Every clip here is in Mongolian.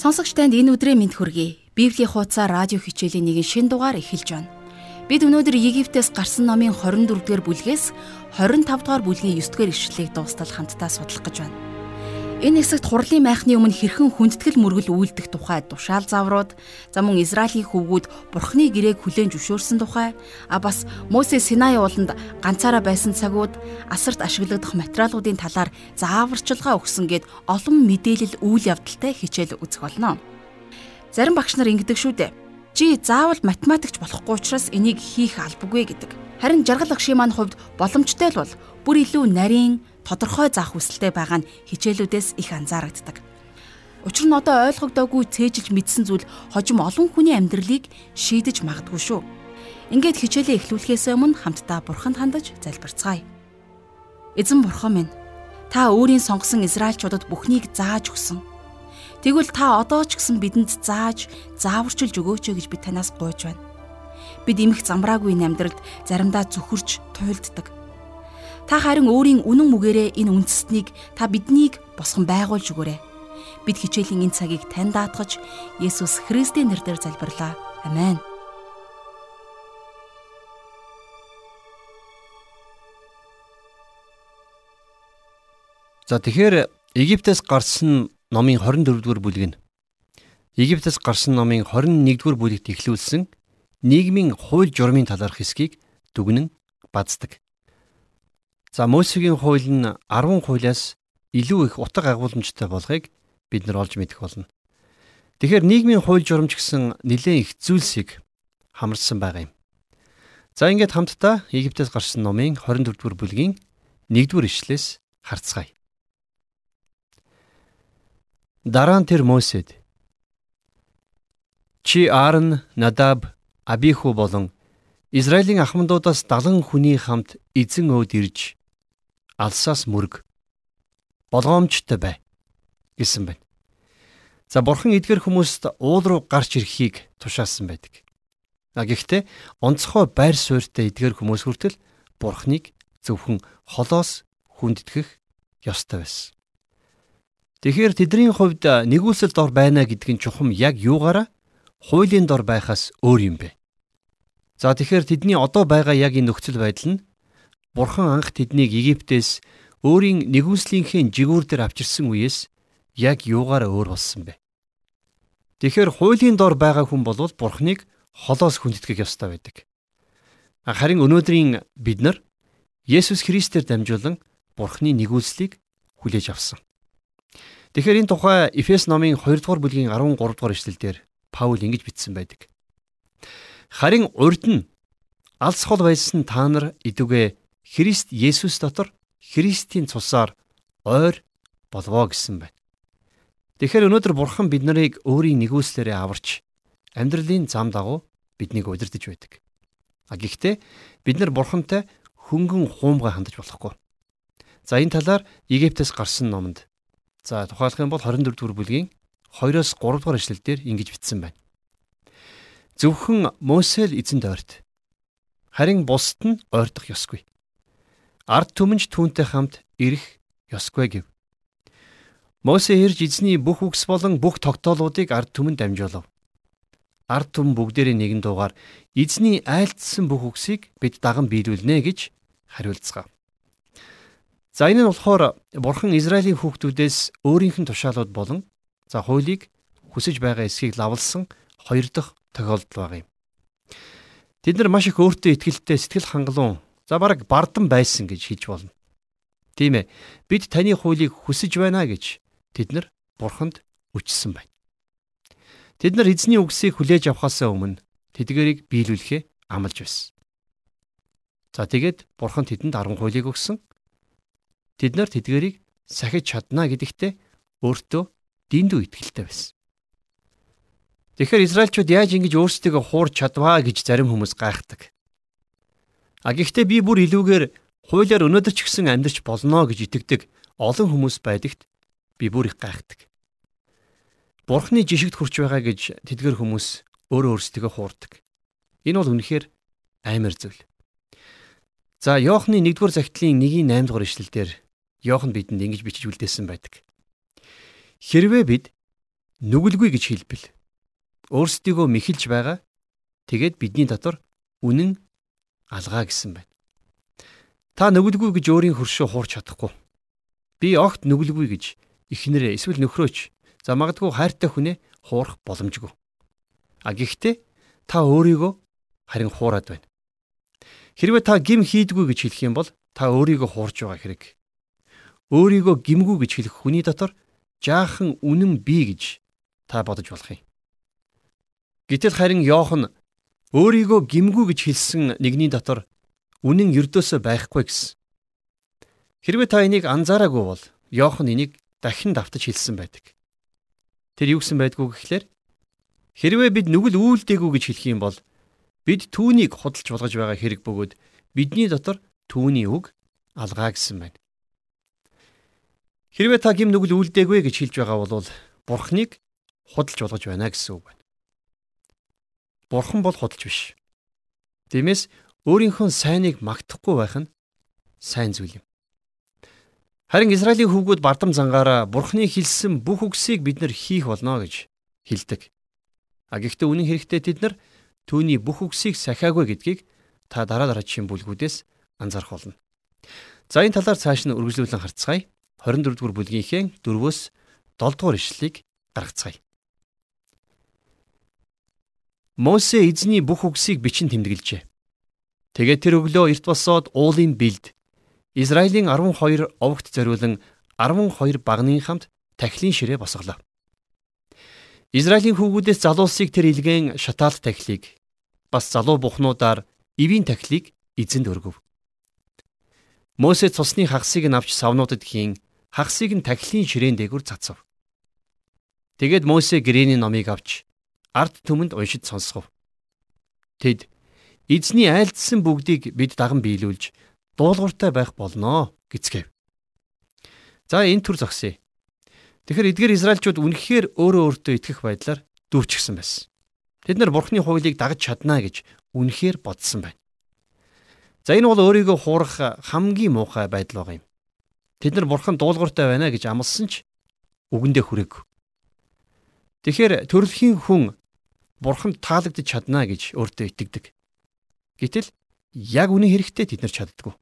Сонсогч танд энэ өдрийн мэд хүргэе. Библийн хуудасаа радио хичээлийн нэгэн шин дугаар эхэлж байна. Бид өнөөдөр Египтээс гарсан номын 24-р бүлгээс 25-р бүлгийн 9-р ишлэлийг дуустал хамтдаа судлах гэж байна. Энэ хэсэгт хурлын майхны өмнө хэрхэн хүндэтгэл мөргөл үйлдэх тухай тушаал заврууд, за мөн Израилийн хөвгүүд Бурхны гэрээг хүлээн зөвшөөрсөн тухай, а бас Мосе Синай ууланд ганцаараа байсан цагууд асарт ашиглагдах материалуудын талаар зааварчилгаа өгсөн гэд олон мэдээлэл үйл явдалтай хичээл үзэх болно. Зарим багш нар ингэдэг шүү дээ. Чи заавал математикч болохгүй учраас энийг хийх албагүй гэдэг. Харин жаргал агшийн маань хувьд боломжтой л бол бүр илүү нарийн тодорхой заах хүсэлтэй байгаа нь хичээлүүдээс их анзаарагддаг. Учир нь одоо ойлгогдоогүй цээжилж мэдсэн зүйл хожим олон хүний амьдралыг шийдэж магадгүй шүү. Ингээд хичээлээ эхлүүлэхээс өмнө хамтдаа бурханд хандаж залбирцгаая. Эзэн бурхан минь, та өөрийн сонгосон Израильчуудад бүхнийг зааж өгсөн. Тэгвэл та одоо ч гэсэн бидэнд зааж, зааварчилж өгөөч гэж би танаас гуйж байна. Бид эмх замраагүй амьдралд заримдаа зүхэрч туйлддаг Та харин өөрийн үнэн мүгээрээ энэ үндэстнийг та биднийг босгон байгуулж өгөөрэй. Бид хичээлийн энэ цагийг тань даатгаж Есүс Христийн нэрээр залбирлаа. Амен. За тэгэхээр Египтээс гарсан номын 24-р бүлэг нь Египтээс гарсан номын 21-р бүлэгт эхлүүлсэн нийгмийн хууль журмын талаарх хэсгийг дүгнэн баздаг. За Мосегийн хууль нь 10 хуулиас илүү их утга агуулмжтай болохыг бид нар олж мэдэх болно. Тэгэхээр нийгмийн хууль журамч гэсэн нэлээд их зүйлсийг хамарсан байгаа юм. За ингээд хамтдаа Египтээс гарсан номын 24-р бүлгийн 1-р ишлээс харцгаая. Дараа нь тэр Мосед Чи Аарон, Надаб, Абиху болон Израилийн ахмадуудаас 70 хүний хамт эзэн өөд ирж алсаас мөрөг болгоомжтой бай гэсэн байна. За бурхан эдгэр хүмүүст уул руу гарч ирэхийг тушаасан байдаг. А гэхдээ онцгой байр суурьтай эдгэр хүмүүс хүртэл бурханыг зөвхөн холоос хүндэтгэх ёстой байсан. Тэгэхээр тэдний хувьд нэгүүлсэл дор байна гэдг нь чухам яг юугаараа хуулийн дор байхаас өөр юм бэ. За тэгэхээр тэдний одоо байгаа яг энэ нөхцөл байдал нь Бурхан анх тэднийг Египтээс өөрийн нэгүслийнхээ жигүүр дээр авчирсан үеэс яг юугаар өөр болсон бэ? Тэгэхээр хуулийн дор байгаа хүн бол Бурханыг холоос хүндэтгэх ёстой байдаг. Харин өнөөдрийн бид нар Есүс Христээр дамжуулан Бурханы нэгүслийг хүлээж авсан. Тэгэхээр энэ тухай Эфес номын 2 дугаар бүлгийн 13 дугаар эшлэлдэр Паул ингэж бичсэн байдаг. Харин урд нь алс хол байсан та нар идүгэ Христ Есүс дотор Христийн цусаар ойр болвоо гэсэн байна. Тэгэхээр өнөөдөр Бурхан бид нарыг өөрийн нэгүслээрээ аварч амьдралын зам дагуу биднийг удирдах байдаг. А гэхдээ бид нар Бурхантай хөнгөн хуумгай хандаж болохгүй. За энэ талаар Египтээс гарсан номонд за тухайлах юм бол 24 дугаар бүлгийн 2-оос 3 дугаар эшлэлдэр ингэж бичсэн байна. Зөвхөн Мосел эзэнд ойрт. Харин бусд нь ойртох ёсгүй ард түмэнж түүнтэй хамт ирэх ёсгүй гэв. Мосе ирж эзний бүх үгс болон бүх тогтоолуудыг ард түмэнд дамжуулав. Ард түмэн бүгдээрээ нэгэн дуугаар эзний айлтсан бүх үгсийг бид даган биелүүлнэ гэж хариулцгаав. За энэ нь болохоор Бурхан Израилийн хүүхдүүдээс өөрийнх нь тушаалууд болон за хуулийг хүсэж байгаа эсхийг лавлсан хоёр дахь тохиолдол баг юм. Тэд нар маш их өөртөө ихтгэлтэй сэтгэл хангалуун За бараг бардам байсан гэж хэлж болно. Тийм ээ. Бид таны хуулийг хүсэж байна гэж тэд нар бурханд үчсэн байна. Тэд нар эзний үгсийг хүлээж авахаас өмнө тэдгэрийг биелүүлэхээ амлаж байсан. За тэгээд бурхан тэдэнд 10 хуулийг өгсөн. Тэд нар тэдгэрийг сахиж чадна гэдэгтээ өөртөө дэндүү итгэлтэй байсан. Тэгэхээр Израильчууд яаж ингэж өөрсдөө хуурч чадваа гэж зарим хүмүүс гайхдаг. А гэхдээ би бүр илүүгээр хуулиар өнөөдөр ч гэсэн амьдарч болно гэж итгэдэг олон хүмүүс байдагт би бүр их гайхдаг. Бурхны жишгт хүрч байгаа гэж тэдгэр хүмүүс өөрөө өөрсдөө хуурдаг. Энэ бол үнэхээр амар зүйл. За Иохны 1-р захидлын 1-ийн 8-р ишлэлдэр Иохан бидэнд ингэж бичиж үлдээсэн байдаг. Хэрвээ бид нүгэлгүй гэж хэлбэл өөрсдийгөө мэхэлж байгаа. Тэгээд бидний дотор үнэн алгаа гэсэн байна. Та нүгэлгүй гэж өөрийн хөршөө хуурч чадахгүй. Би огт нүгэлгүй гэж эхнэрээ эсвэл нөхрөөч за магадгүй хайртай хүнээ хуурах боломжгүй. А гэхдээ та өөрийгөө харин хуураад байна. Хэрвээ та гим хийдгүй гэж хэлэх юм бол та өөрийгөө хуурж байгаа хэрэг. Өөрийгөө гимгүй гэж хэлэх хүний дотор жаахан үнэн бий гэж та бодож болох юм. Гэтэл харин Йохан өөрийгөө гимгүй гэж хэлсэн нэгний дотор үнэн ердөөсөө байхгүй гэсэн. Хэрвээ та энийг анзаараагүй бол Йохан энийг дахин давтаж хэлсэн байдаг. Тэр юу гэсэн байдгүй гэхлээр хэрвээ бид нүгэл үйлдэггүй гэж хэлэх юм бол бид түүнийг худалж болгож байгаа хэрэг бөгөөд бидний дотор түүний үг алгаа гэсэн байна. Хэрвээ та гим нүгэл үлдээгүй гэж хэлж байгаа бол Бурхныг худалж болгож байна гэсэн үг байна. Бурхан бол худалж биш. Тиймээс өөрийнхөө сайныг магтахгүй байх нь сайн зүйл юм. Харин Израилийн хүүгүүд бардам зангаараа Бурхны хэлсэн бүх үгсийг бид нар хийх болно гэж хэлдэг. А гэхдээ үнэн хэрэгтээ тэд нар түүний бүх үгсийг сахиагүй гэдгийг та дараа дараагийн бүлгүүдээс анзаарах болно. За энэ талаар цааш нь үргэлжлүүлэн харцгаая. 24 дугаар бүлгийнхээ 4-өөс 7 дугаар ишлэлийг гаргацгаая. Мосе эзний бүх үгсийг бичин тэмдэглэжээ. Тэгээд тэр өглөө эрт босоод уулын бэлд Израилийн 12 овогт зориулан 12 багны хамт тахилын ширээ босголоо. Израилийн хүүгүүдээс залуусыг тэр илгээн шатаалт тахилыг бас залуу бухнуудаар ивийн тахилыг эзэнд өргөв. Мосе цусны хагасыг нь авч савнуудад хийн хагасыг нь тахилын ширээн дээгүр цацав. Тэгээд Мосе гэрээний номыг авч ард түмэнд уншиж сонсгов. Тэд эзний айлдсан бүгдийг бид даган биелүүлж дуулууртай байх болноо гэцгээв. За энэ төр зогсъё. Тэгэхээр эдгээр Израильчууд үнэхээр өөрөө өөртөө итгэх байдлаар дүүчгсэн байсан. Тэд нар Бурхны хуулийг дагаж чаднаа гэж үнэхээр бодсон байна. За энэ бол өөрийгөө хуурах хамгийн муухай байдал байгаа юм. Тэд нар бурхан дуулууртай байна гэж амласан ч үгэндээ хүрээг. Тэгэхээр төрөлхийн хүн бурханд таалагдж чадна гэж өөртөө итгэдэг. Гэтэл яг үнэн хэрэгтээ тэд нар чаддгүй.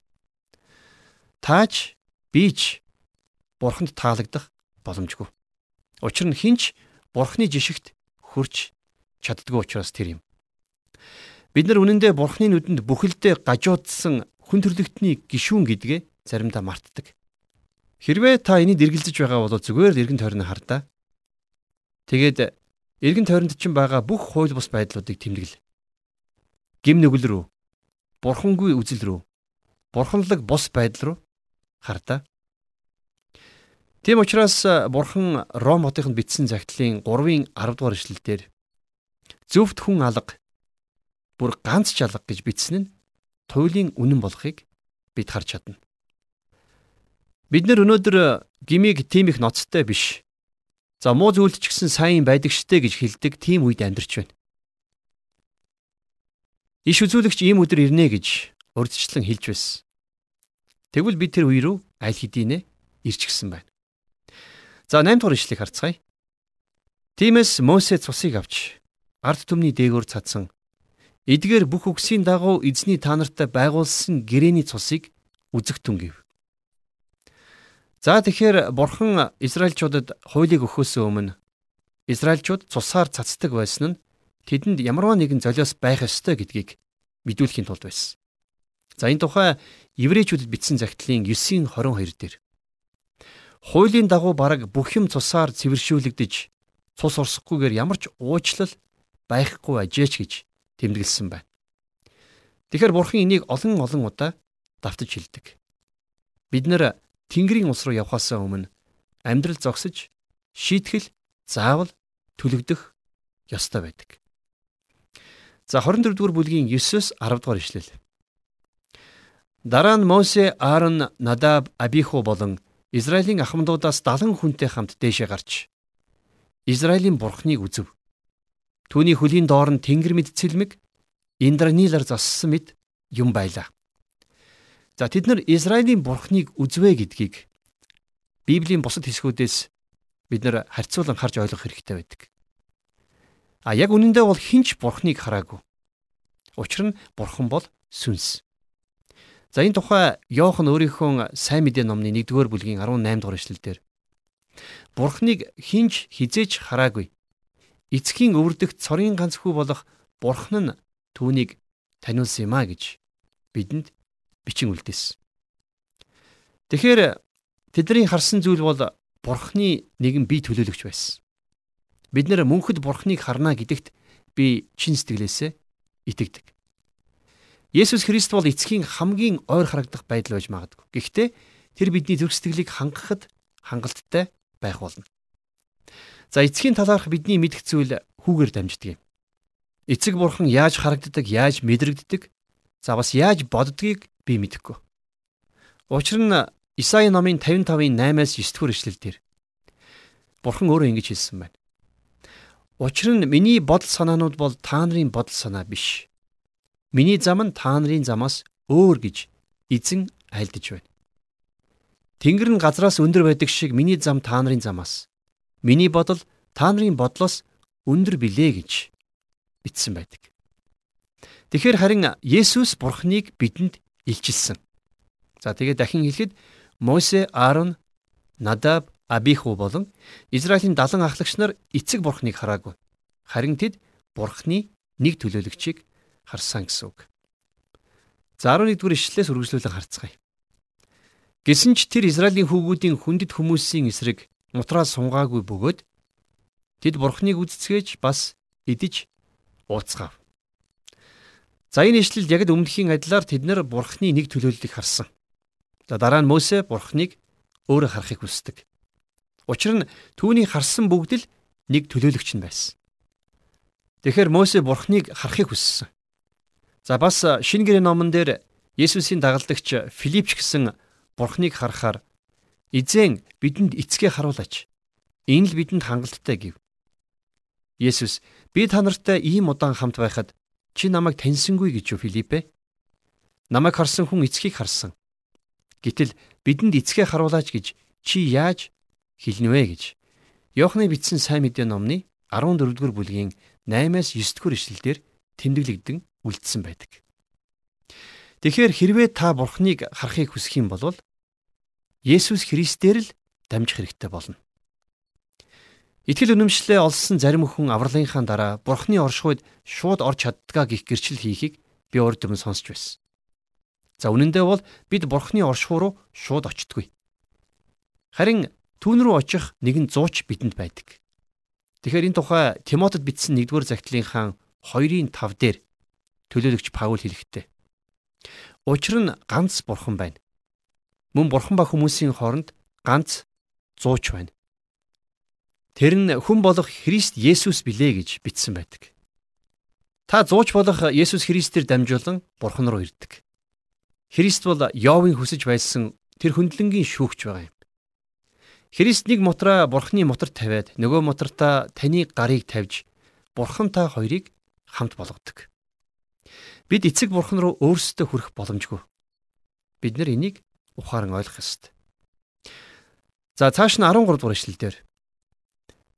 Тааж бич бурханд таалагдах боломжгүй. Учир нь хинч бурхны жишгт хүрч чаддгүй учраас тэр юм. Бид нар үнэндээ бурхны нүдэнд бүхэлдээ гажуудсан хүн төрлөختний гишүүн гэдгээ заримдаа мартдаг. Хэрвээ та энийг эргэлзэж байгаа бол зүгээр эргэн тойрны хардаа. Тэгээд эргэн тойронд чинь байгаа бүх хууль бус байдлуудыг тэмдэглэ. Гим нүгэл рүү, бурхангүй үзэл рүү, бурханлаг бус байдал руу хардаа. Тийм учраас бурхан Ром хотынд бичсэн загтлын 3-ын 10 дугаар эшлэлдэр зөвхт хүн алга бүр ганц ч алга гэж бичсэн нь туйлын үнэн болохыг бид харж чадна. Бид нар өнөөдөр гмиг тийм их ноцтой биш. За муу зүйлд ч гэсэн сайн байдаг штэ гэж хэлдэг тийм үед амьдарч байна. Иш үзүүлэгч ийм өдөр ирнэ гэж урдчлан хэлж байсан. Тэгвэл бид тэр үе рүү аль хэдийнэ ирчихсэн байна. За 8 дугаар ишлэгийг харцгаая. Тиймээс Мосе цусыг авч ард түмний дээгүүр цадсан. Эдгээр бүх үгсийн дагуу эзний та нартай байгуулсан гэрээний цусыг үзэгтэн гэв. За тэгэхээр бурхан Израильчуудад хуулийг өгөхөөс өмнө Израильчууд цусаар цацдаг байсан нь тэдэнд ямарваа нэгэн золиос байх ёстой гэдгийг мэдүүлэхийн тулд байсан. За энэ тухай еврейчүүдэд бичсэн загтлын 9-ийн 22 дээр хуулийн дагуу бараг бүх юм цусаар цэвэршүүлэгдэж цус урсахгүйгээр ямар ч уучлал байхгүй ажээч гэж тэмдэглэсэн байна. Тэгэхээр бурхан энийг олон олон удаа давтаж хэлдэг. Бид нэр Тэнгэрийн ус руу явхаасаа өмнө амьдрал зогсож шийтгэл заавал төлөгдөх ёстой байдаг. За 24 дугаар бүлгийн 9-с 10 дугаар ишлэл. Дараа нь Мосе, Аарон, Надаб, Абиху болон Израилийн ахмадуудаас 70 хүнтэй хамт дээшээ гарч Израилийн бурхныг үзв. Түүний хөлийн доор нь тэнгэр мэд цэлмэг Индранилар зассан мэд юм байлаа. За тэд нар Израилийн бурхныг үзвэ гэдгийг Библийн бусад хэсгүүдээс бид нэр харьцуулан харж ойлгох хэрэгтэй байдаг. А яг үнэндээ бол хинч бурхныг хараагүй. Учир нь бурхан бол сүнс. За энэ тухай Йохан өөрийнхөө сайн мэдээ номны 1-р бүлгийн 18 дугаар эшлэлдэр Бурхныг хинж хизээж хараагүй. Эцгийн өвөрдөх цорын ганц хүү болох Бурхан нь түүнийг таниулсан юм а гэж бидэнд бичин үлдээсэн. Тэгэхээр тэдний харсан зүйл бол Бурхны нэгэн бие төлөөлөгч байсан. Бид нэр мөнхөд Бурхныг харна гэдэгт би чин сэтгэлээсээ итгэдэг. Есүс Христ бол эцгийн хамгийн ойр харагдах байдал байж магадгүй. Гэхдээ тэр бидний зүрх сэтгэлийг хангахад хангалттай байх болно. За эцгийн талаарх бидний мэдх зүйл хүүгээр дамждаг юм. Эцэг бурхан яаж харагддаг, яаж мэдрэгддэг, за бас яаж боддгийг би мэдэхгүй. Учир нь Исаи номын 55-ын 8-аас 9-р эшлэлдэр Бурхан өөрөө ингэж хэлсэн байна. Учир нь миний бодол санаанууд бол та нарын бодол санаа биш. Миний зам нь та нарын замаас өөр гэж эзэн айлдж байна. Тэнгэр нь газраас өндөр байдаг шиг миний зам та нарын замаас. Миний бодол та нарын бодлоос өндөр билээ гэж бичсэн байдаг. Тэгэхээр харин Есүс Бурхныг бидэнд илчилсэн. За тэгээд дахин хэлэхэд Мосе, Аарон, Надаб, Абиху болон Израилийн 70 ахлагч нар эцэг Бурхныг хараагүй. Харин тэд Бурхны нэг төлөөлөгчийг харсан гэсэн үг. За 11 дугаар ишлэлээс үргэлжлүүлэн харцгаая. Гэсэн ч тэр Израилийн хүүгүүдийн хүндэт хүмүүсийн эсрэг мутраа сунгаагүй бөгөөд тэд бурхныг үздцгээж бас идэж ууцгаав. За энэ ишлэл яг өмнөхийн адилаар тэд нэр бурхны нэг төлөөллийг харсан. За дараа нь Мосе бурхныг өөрөө харахыг хүсдэг. Учир нь түүний харсан бүгд л нэг төлөөлөгч нь байсан. Тэгэхээр Мосе бурхныг харахыг хүссэн. За бас шинэ гэрээ номон дээр Есүсийн дагалдагч Филипч гэсэн Бурхныг харахаар эзэн бидэнд эцгээ харуулаач. Энэ л бидэнд хангалттай гэв. Есүс би та нартай ийм удаан хамт байхад чи намайг таньсангүй гэж юу Филиппэ? Намайг харсан хүн эцгийг харсан. Гэтэл бидэнд эцгээ харуулаач гэж чи яаж хэлнэ вэ гэж Йохны бичсэн сайн мэдээ номны 14-р бүлгийн 8-аас 9-р ишлэлдэр тэмдэглэгдэн үлдсэн байдаг. Тэгэхээр хэрвээ та Бурхныг харахыг хүсэх юм бол Есүс Христээр л дамжих хэрэгтэй болно. Итгэл үнэмшлээ олсон зарим хүн авралынхаа дараа Бурхны оршихуйд шууд орж чаддгаа гих гэрчил хийхийг би урд өмнө сонсч байсан. За үнэн дээр бол бид Бурхны оршихуй руу шууд очтгүй. Харин түүн рүү очих нэгэн зууч бидэнд байдаг. Тэгэхээр энэ тухай Тимотед бичсэн 1-р загтлынхаа 2-ын 5 дээр төлөөлөгч Паул хэлэхдээ Учир нь ганц бурхан байна мөн бурхан ба хүмүүсийн хооронд ганц зууч байна. Тэр нь хүн болох Христ Есүс билээ гэж бичсэн байдаг. Та зууч болох Есүс Христээр дамжуулан бурхан руу ирдэг. Христ бол Йовын хүсэж байсан тэр хөндлөнгийн шүүгч байгаа юм. Христ нэг мотроо бурхны мотор тавиад нөгөө мотортаа таны гарыг тавьж бурхантай хоёрыг хамт болгодог. Бид эцэг бурхан руу өөрсдөө хүрэх боломжгүй. Бид нар энийг ухаан ойлгох ёстой. За цааш нь 13 дугаар ишлэлдэр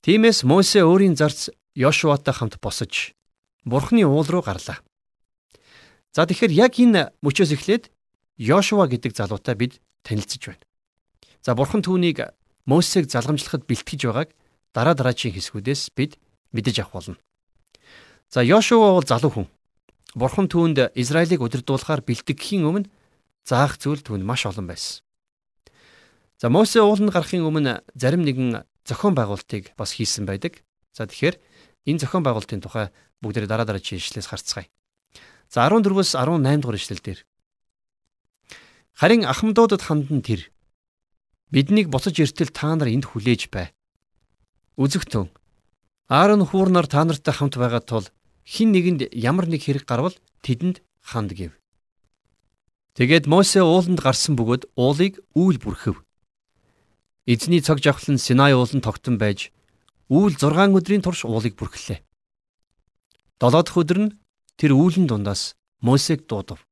Тиймээс Мосе өөрийн зарц Йошуатай хамт босож Бурхны уул руу гарлаа. За тэгэхээр яг энэ мөчөөс эхлээд Йошуа гэдэг залуутай бид танилцж байна. За Бурхан түүнийг Мосег залгамжлахад бэлтгэж байгааг дараа дараачийн хэсгүүдээс бид мэдэж авах болно. За Йошуа бол залуу хүн. Бурхан түүнд Израилийг удирдуулахаар бэлтгэхийн өмнө заах зүйл түүнд маш олон байсан. За Мосе ууланд гарахын өмнө зарим нэгэн зохион байгуулалтыг бас хийсэн байдаг. За тэгэхээр энэ зохион байгуулалтын тухай бүгдээ дараа дараа жишээлээс харцгаая. За 14-өөс 18 дугаар ишлэл дээр Харин ахмадуудад хандан тэр биднийг буцаж иртэл та нар энд хүлээж бай. Үзэгтэн Аарон хуурнаар та нартай хамт байгаа тул хин нэгэнд ямар нэг хэрэг гарвал тэдэнд ханд гэв. Тэгээд Мосе ууланд гарсан бөгөөд уулыг үүл бүрхэв. Эзний цог жавхлан Синай ууланд тогтсон байж үүл 6 өдрийн турш уулыг бүрхлээ. Долоо дахь өдөр нь тэр үүлэн дундаас Мосег дуудав.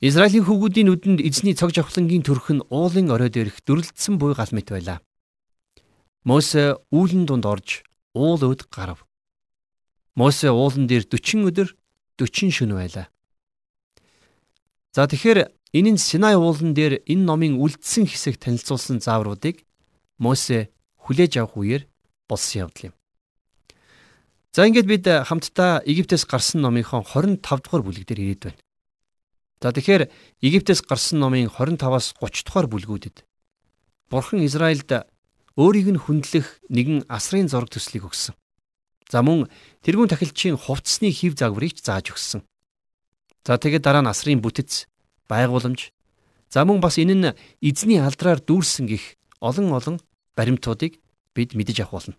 Израилийн хүүгүүдийн нүдэнд эзний цог жавхлангийн төрх нь уулын орой дээрх дүрлэлдсэн буй гал мэт байлаа. Мосе үүлэн дунд орж уул өд гарав. Мосе уулан дээр 40 өдөр 40 шөнө байлаа. За тэгэхээр энэ нь Синай уулан дээр энэ номын үлдсэн хэсэг танилцуулсан заавруудыг Мосе хүлээж авах үеэр болсон явдал юм. За ингээд бид хамтдаа Египтээс гарсан номынхон 25 дугаар бүлэг дээр ирээд байна. За тэгэхээр Египтээс гарсан номын 25-аас 30 дугаар бүлгүүдэд Бурхан Израильд өөрийг нь хүндлэх нэгэн асрын зураг төслийг өгсөн. За мөн тэрүүн тахилчийн хувцсны хев загварыг зааж өгсөн. За тэгээд дараа нь асрын бүтэц, байгууламж, за мөн бас энэ нь эзний алдраар дүүрсэн гих олон олон баримтуудыг бид мэдэж авах болно.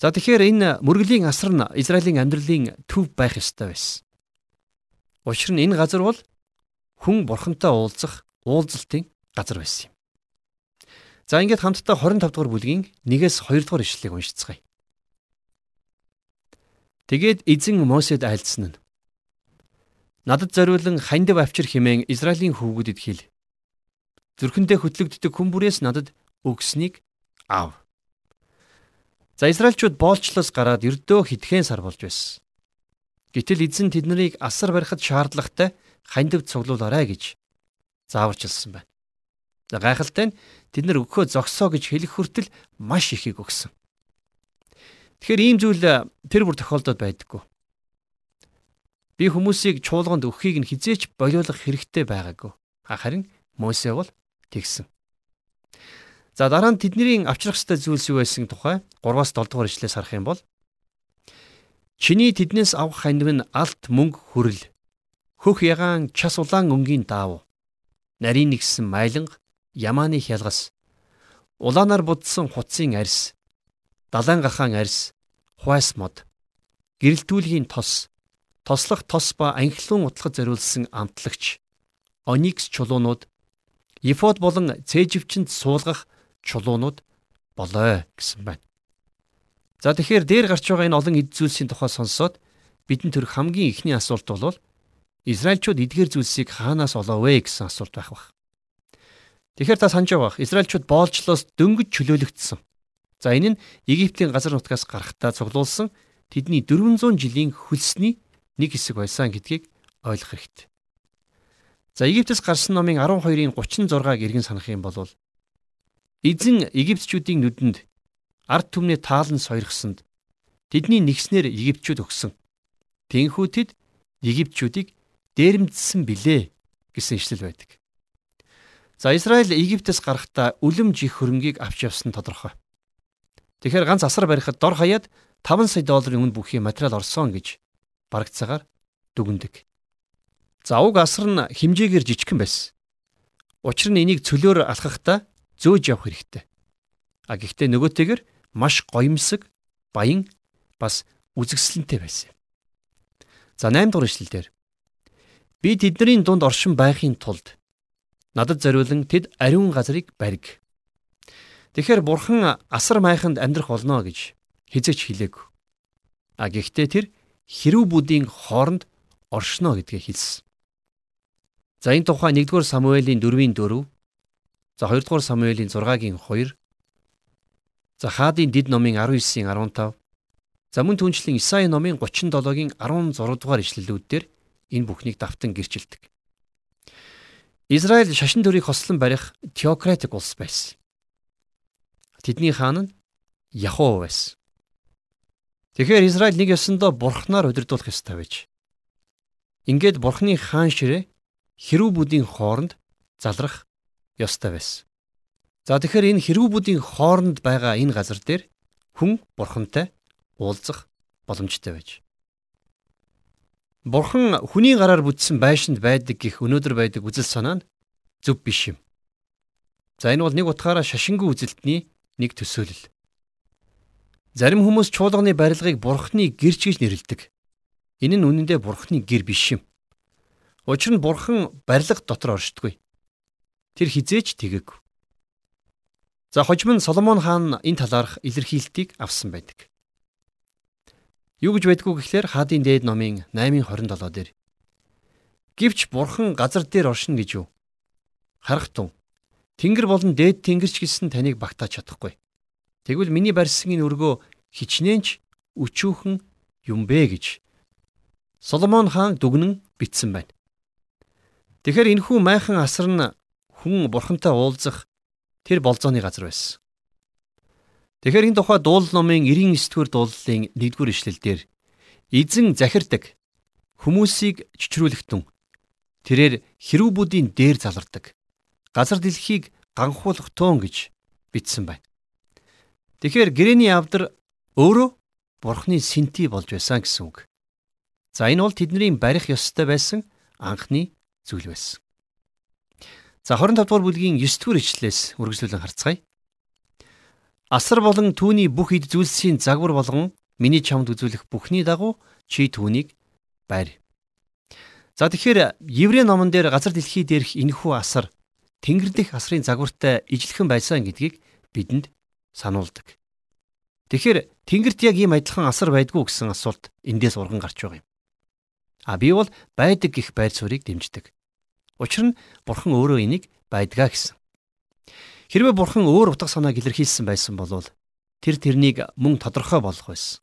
За тэгэхээр энэ мөргөлийн асар нь Израилийн амьдралын төв байх ёстой байсан. Учир нь энэ газар бол хүн бурхантай уулзах уулзалтын газар байсан юм. За ингээд хамтдаа 25 дугаар бүлгийн 1-ээс 2 дугаар ишлэлийг уншицгаая. Тэгээд эзэн Мосед айлдсан нь Надад зориулан хандив авчир химэн Израилийн хүүгүүдэд хэл. Зүрхэндээ хөтлөгддөг хүмүүрээс надад өгснийг аав. За Израильчууд боолчлоос гараад ердөө хитгэн сар болж байсан. Гэтэл эзэн тэднийг асар барихад шаардлагатай хандив цуглуулаарай гэж зааварчилсан байна. За гайхалтай нь тэд нар өгөхөө зогсоо гэж хэлэх хүртэл маш ихийг өгсөн. Тэгэхээр ийм зүйл тэр бүр тохиолдоод байдаггүй. Би хүмүүсийг чуулганд өгөхийг нь хизээч болиулах хэрэгтэй байгаагүй. Харин Мосе бол тэгсэн. За дараа нь тэдний авчрах ёстой зүйлс юу байсан тухай? 3-аас 7 дугаар ишлээс харах юм бол Чиний тэднээс авах хандив нь алт мөнгө хүрэл. Хөх ягаан час улаан өнгийн даав. Нарийн нэгсэн майланг ямааны хялгас. Улаанаар будсан хуцсын арьс. Далайн гахаан арьс. Хуайс мод. Гэрэлтүүлгийн тос тослох тос ба анхлын утлахад зориулсан амтлагч оникс чулуунууд ефод болон цээжвчэнд суулгах чулуунууд болоо гэсэн байна. За тэгэхээр дээр гарч байгаа энэ олон эд зүйлсийн тухай сонсоод бидний төрх хамгийн ихний асуулт бол Израильчууд эдгээр зүйлсийг хаанаас олоо вэ гэсэн асуулт байх баг. Тэгэхээр та санаж байгаа Израильчууд боолжлоос дөнгөж чөлөөлөгдсөн. За энэ нь Египтийн газар нутгаас гарахтаа цуглуулсан тэдний 400 жилийн хөлсний нэг хэсэг байсан гэдгийг ойлгох хэрэгтэй. За Египтээс гарсан номын 12-ын 36-ыг эргэн санах юм бол Эзэн Египтчүүдийн нүдэнд ард түмний таалан сойрхсонд тэдний нэгснэр Египтчүүд өгсөн. Тэнхүү тэд Египтчүүдийг дээрэмдсэн билээ гэсэн ишлэл байдаг. За Израиль Египтээс гарахдаа үлэмж их хөрөнгийг авч явсан тодорхой. Тэгэхээр ганц асар барихад дор хаяад 5 сая долларын үн бүхий материал орсон гэж барагцаагаар дүгндэг. За уг асар нь хэмжээгээр жижигхэн байсан. Учир нь энийг цөлөөр алхахдаа зөөж явах хэрэгтэй. А гэхдээ нөгөөтэйгэр маш гоёмсог, баян бас үзэгсэлэнтэй байсан. За 8 дугаар ишлэлдэр би тэдний дунд оршин байхын тулд надад зориулан тэд ариун газрыг бариг. Тэгэхэр бурхан асар майханд амьдрах болно гэж хизэж хэлээг. А гэхдээ тэр хэрүүбүүдийн хооронд оршино гэдгээ хэлсэн. За энэ тухай 1-р Самуэлийн 4-ийн 4 За 2 дугаар Самуэлийн 6-гийн 2. За Хаадын дид номын 19-ийн 15. За мөн түнчлэн Исаи номын 37-гийн 16 дугаар ишлэлүүд дээр энэ бүхнийг давтан гэрчилдэг. Израиль шашин төрийг хослон барих теократик улс байсан. Тэдний хаан нь Яхов байсан. Тэгэхээр Израиль нэг ёсондоо бурхнаар удирдуулах ёстой байж. Ингээд бурхны хаан ширээ хэрүүбүүдийн хооронд залрах ёстой байсан. За тэгэхээр энэ хэрүүбүүдийн хооронд байгаа энэ газар дээр хүн бурхантай уулзах боломжтой байж. Бурхан хүний гараар бүтсэн байшинд байдаг гих өнөөдөр байдаг үзэл санаа нь зөв биш юм. За энэ бол нэг утгаараа шашингүй үзэлтний нэг төсөөлөл. Зарим хүмүүс чуулганы барилгыг бурхны гэрч гэж нэрлэдэг. Энэ нь үнэндээ бурхны гэр биш юм. Учир нь бурхан барилга дотор оршдгүй. Тэр хизээч тэгээг. За хожим нь Соломон хаан энэ талаарх илэрхийлтийг авсан байдаг. Юу гэж байдгүй гэхлээр хаадын дээд номын 8:27 дээр Гэвч бурхан газар дээр оршино гэж юу? Харах тун. Тэнгэр болон дээд тэнгэрч гэсэн таныг багтааж чадахгүй. Тэгвэл миний барьсан энэ өргөө хичнээнч өчүүхэн юм бэ гэж Соломон хаан дүгнэн бичсэн байна. Тэгэхээр энэхүү майхан асар нь хүн бурхантай уулзах тэр болзооны газар байсан. Тэгэхээр энэ тухай дуул номын 99-р дуулалын 1-р ишлэлдэр эзэн захирдаг хүмүүсийг чичрүүлэхтэн тэрээр хэрүүбүүдийн дээр залардаг газар дэлхийг ганхуулах туун гэж бичсэн байна. Тэгэхээр гэрэний авдар өөрөө бурхны синти болж байсан гэсэн үг. За энэ бол тэдний барих ёстой байсан анхны зүйл байсан. За 25 дугаар бүлгийн 9 дугаар ишлэлээс үргэлжлүүлэн харцгаая. Асар болон түүний бүх эд зүйлсийн загвар болгон миний чамд үзүүлэх бүхний дагуу чи түүнийг барь. За тэгэхээр Еврей номон дээр газар дэлхий дээрх энэхүү асар Тэнгэр дэх асрын загвартай ижилхэн байсан гэдгийг бидэнд сануулдаг. Тэгэхээр Тэнгэрт яг ийм адилхан асар байдгүй гэсэн асуулт эндээс урган гарч байгаа юм. А би бол байдаг гих байр суурийг дэмждэг. Учир нь бурхан өөрөө энийг байдгаа гэсэн. Хэрвээ бурхан өөр утга санааг илэрхийлсэн байсан бол тэр тэрнийг мөн тодорхой болгох байсан.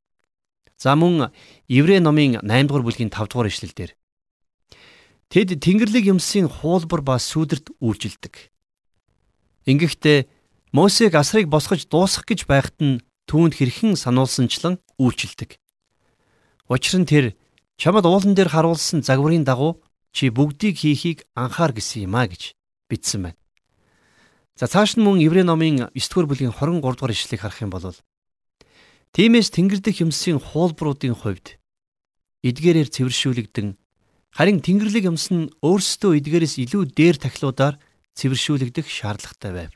За мөн Еврей номын 8 дугаар бүлгийн 5 дугаар ишлэлдэр Тэд Тэнгэрлэг юмсын хуулбар ба сүудэрт үйлжилдэг. Ингэхдээ Мосег асрыг босгож дуусгах гэж байхад нь түүнд хэрхэн сануулсанчлан үйлчилдэг. Учир нь тэр Чамд уулан дээр харуулсан загварын дагуу чи бүгдийг хийхийг анхаар гэсэн юм а гэж бичсэн байна. За цааш нь мөн Еврей номын 9-р бүлгийн 23 дугаар ишлэгийг харах юм бол Тиймээс Тэнгэр дэх юмсын хуулбаруудын хувьд эдгээрээр цэвэршүүлэгдэн харин Тэнгэрлэг юмс нь өөрсдөө эдгээрээс илүү дээр тахлуудаар цэвэршүүлэгдэх шаардлагатай байв.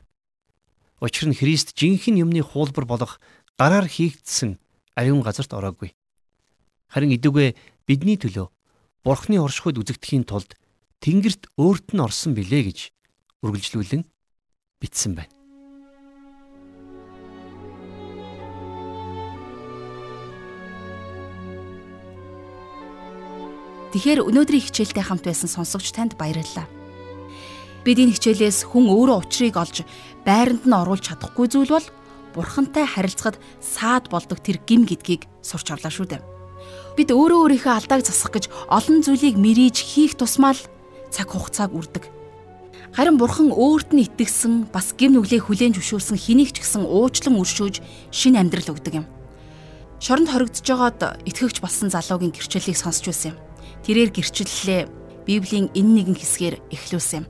Учир нь Христ жинхэнэ юмны хуулбар болох гараар хийгдсэн ариун газарт ороогүй. Харин идүгэ бидний төлөө Бурхны оршихуйд үзэгдэхийн тулд Тэнгэрт өөрт нь орсон билээ гэж үргэлжлүүлэн бичсэн байна. Тэгэхээр өнөөдрийн хичээлтэй хамт байсан сонсогч танд баярлалаа. Бид энэ хичээлээс хүн өөрөө учрыг олж байранд нь оруулж чадахгүй зүйл бол бурхантай харилцахад саад болдог тэр гим гэдгийг сурч авлаа шүү дээ. Бид өөрөө өөрийнхөө алдааг засах гэж олон зүйлийг мэрийж хийх тусмаа л цаг хугацааг үрдэг. Харин бурхан өөрт нь итгэсэн бас гим нүглээ хүлээн зөвшөөрсөн хэнийг ч гэсэн уучлан өршөөж шин амьдрал өгдөг юм. Шоронд хоригдож байгаад итгэгч болсон залуугийн гэрчлэлийг сонсч байсан юм. Тэрээр гэрчлэлээ Библийн энэ нэгэн хэсгээр эхлүүлсэн юм.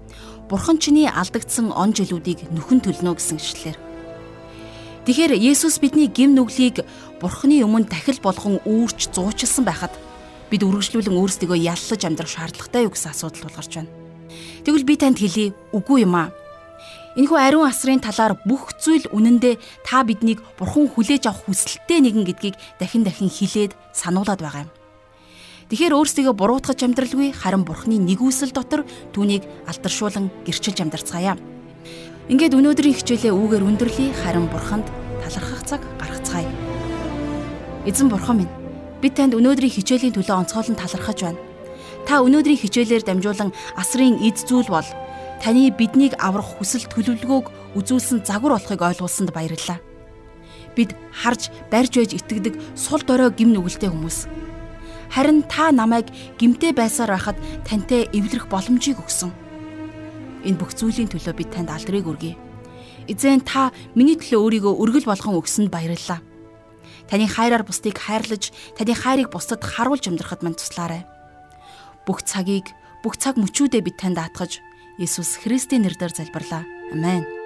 Бурхан чиний алдагдсан он жилүүдийг нүхэн төлнө гэсэн ишлэлээр. Тэгэхээр Есүс бидний гим нүглийг Бурхны өмнө дахил болгон үүрч зуучилсан байхад бид үргэлжлүүлэн өөрсдийгөө яллаж амьдрах шаардлагатай юу гэсэн асуудал тулгарч байна. Тэгвэл би танд хэлье үгүй юм аа. Энэхүү ариун асрын талаар бүх зүйл үнэндээ та биднийг бурхан хүлээж авах хүсэлттэй нэгэн гэдгийг дахин дахин хилээд сануулад байгаа юм. Тэгэхээр өөрсдийгөө буруутгаж амьдралгүй харин бурхны нэгүсэл дотор түүнийг алдаршуулан гэрчилж амьдарцгаая. Ингээд өнөөдрийн хичээлээ үүгээр өндөрлөе харин бурханд талархах цаг гаргацгаая. Эзэн бурхан минь бид танд өнөөдрийн хичээлийн төлөө онцгойлон талархаж байна. Та өнөөдрийн хичээлээр дамжуулан асрын эд зүйл бол таны биднийг аврах хүсэл төлөвлөгөөг үзүүлсэн загвар болохыг ойлгуулсанд баярлалаа. Бид харж барьж байж итгэдэг сул дорой гим нүгэлтэй хүмүүс. Харин та намайг гимтэй байсаар байхад тантай эвлэрэх боломжийг өгсөн. Энэ бүх зүйлийн төлөө бид танд алдрыг өргөе. Эзэн та миний төлөө өөрийгөө өргөл болгон өгсөнд баярлалаа. Таны хайраар бусдыг хайрлаж, таны хайрыг бусдад харуулж амьдрахад мань туслаарай. Бүх цагийг, бүх цаг мөчүүдээ бид танд даатгаж, Есүс Христийн нэрээр залбирлаа. Амен.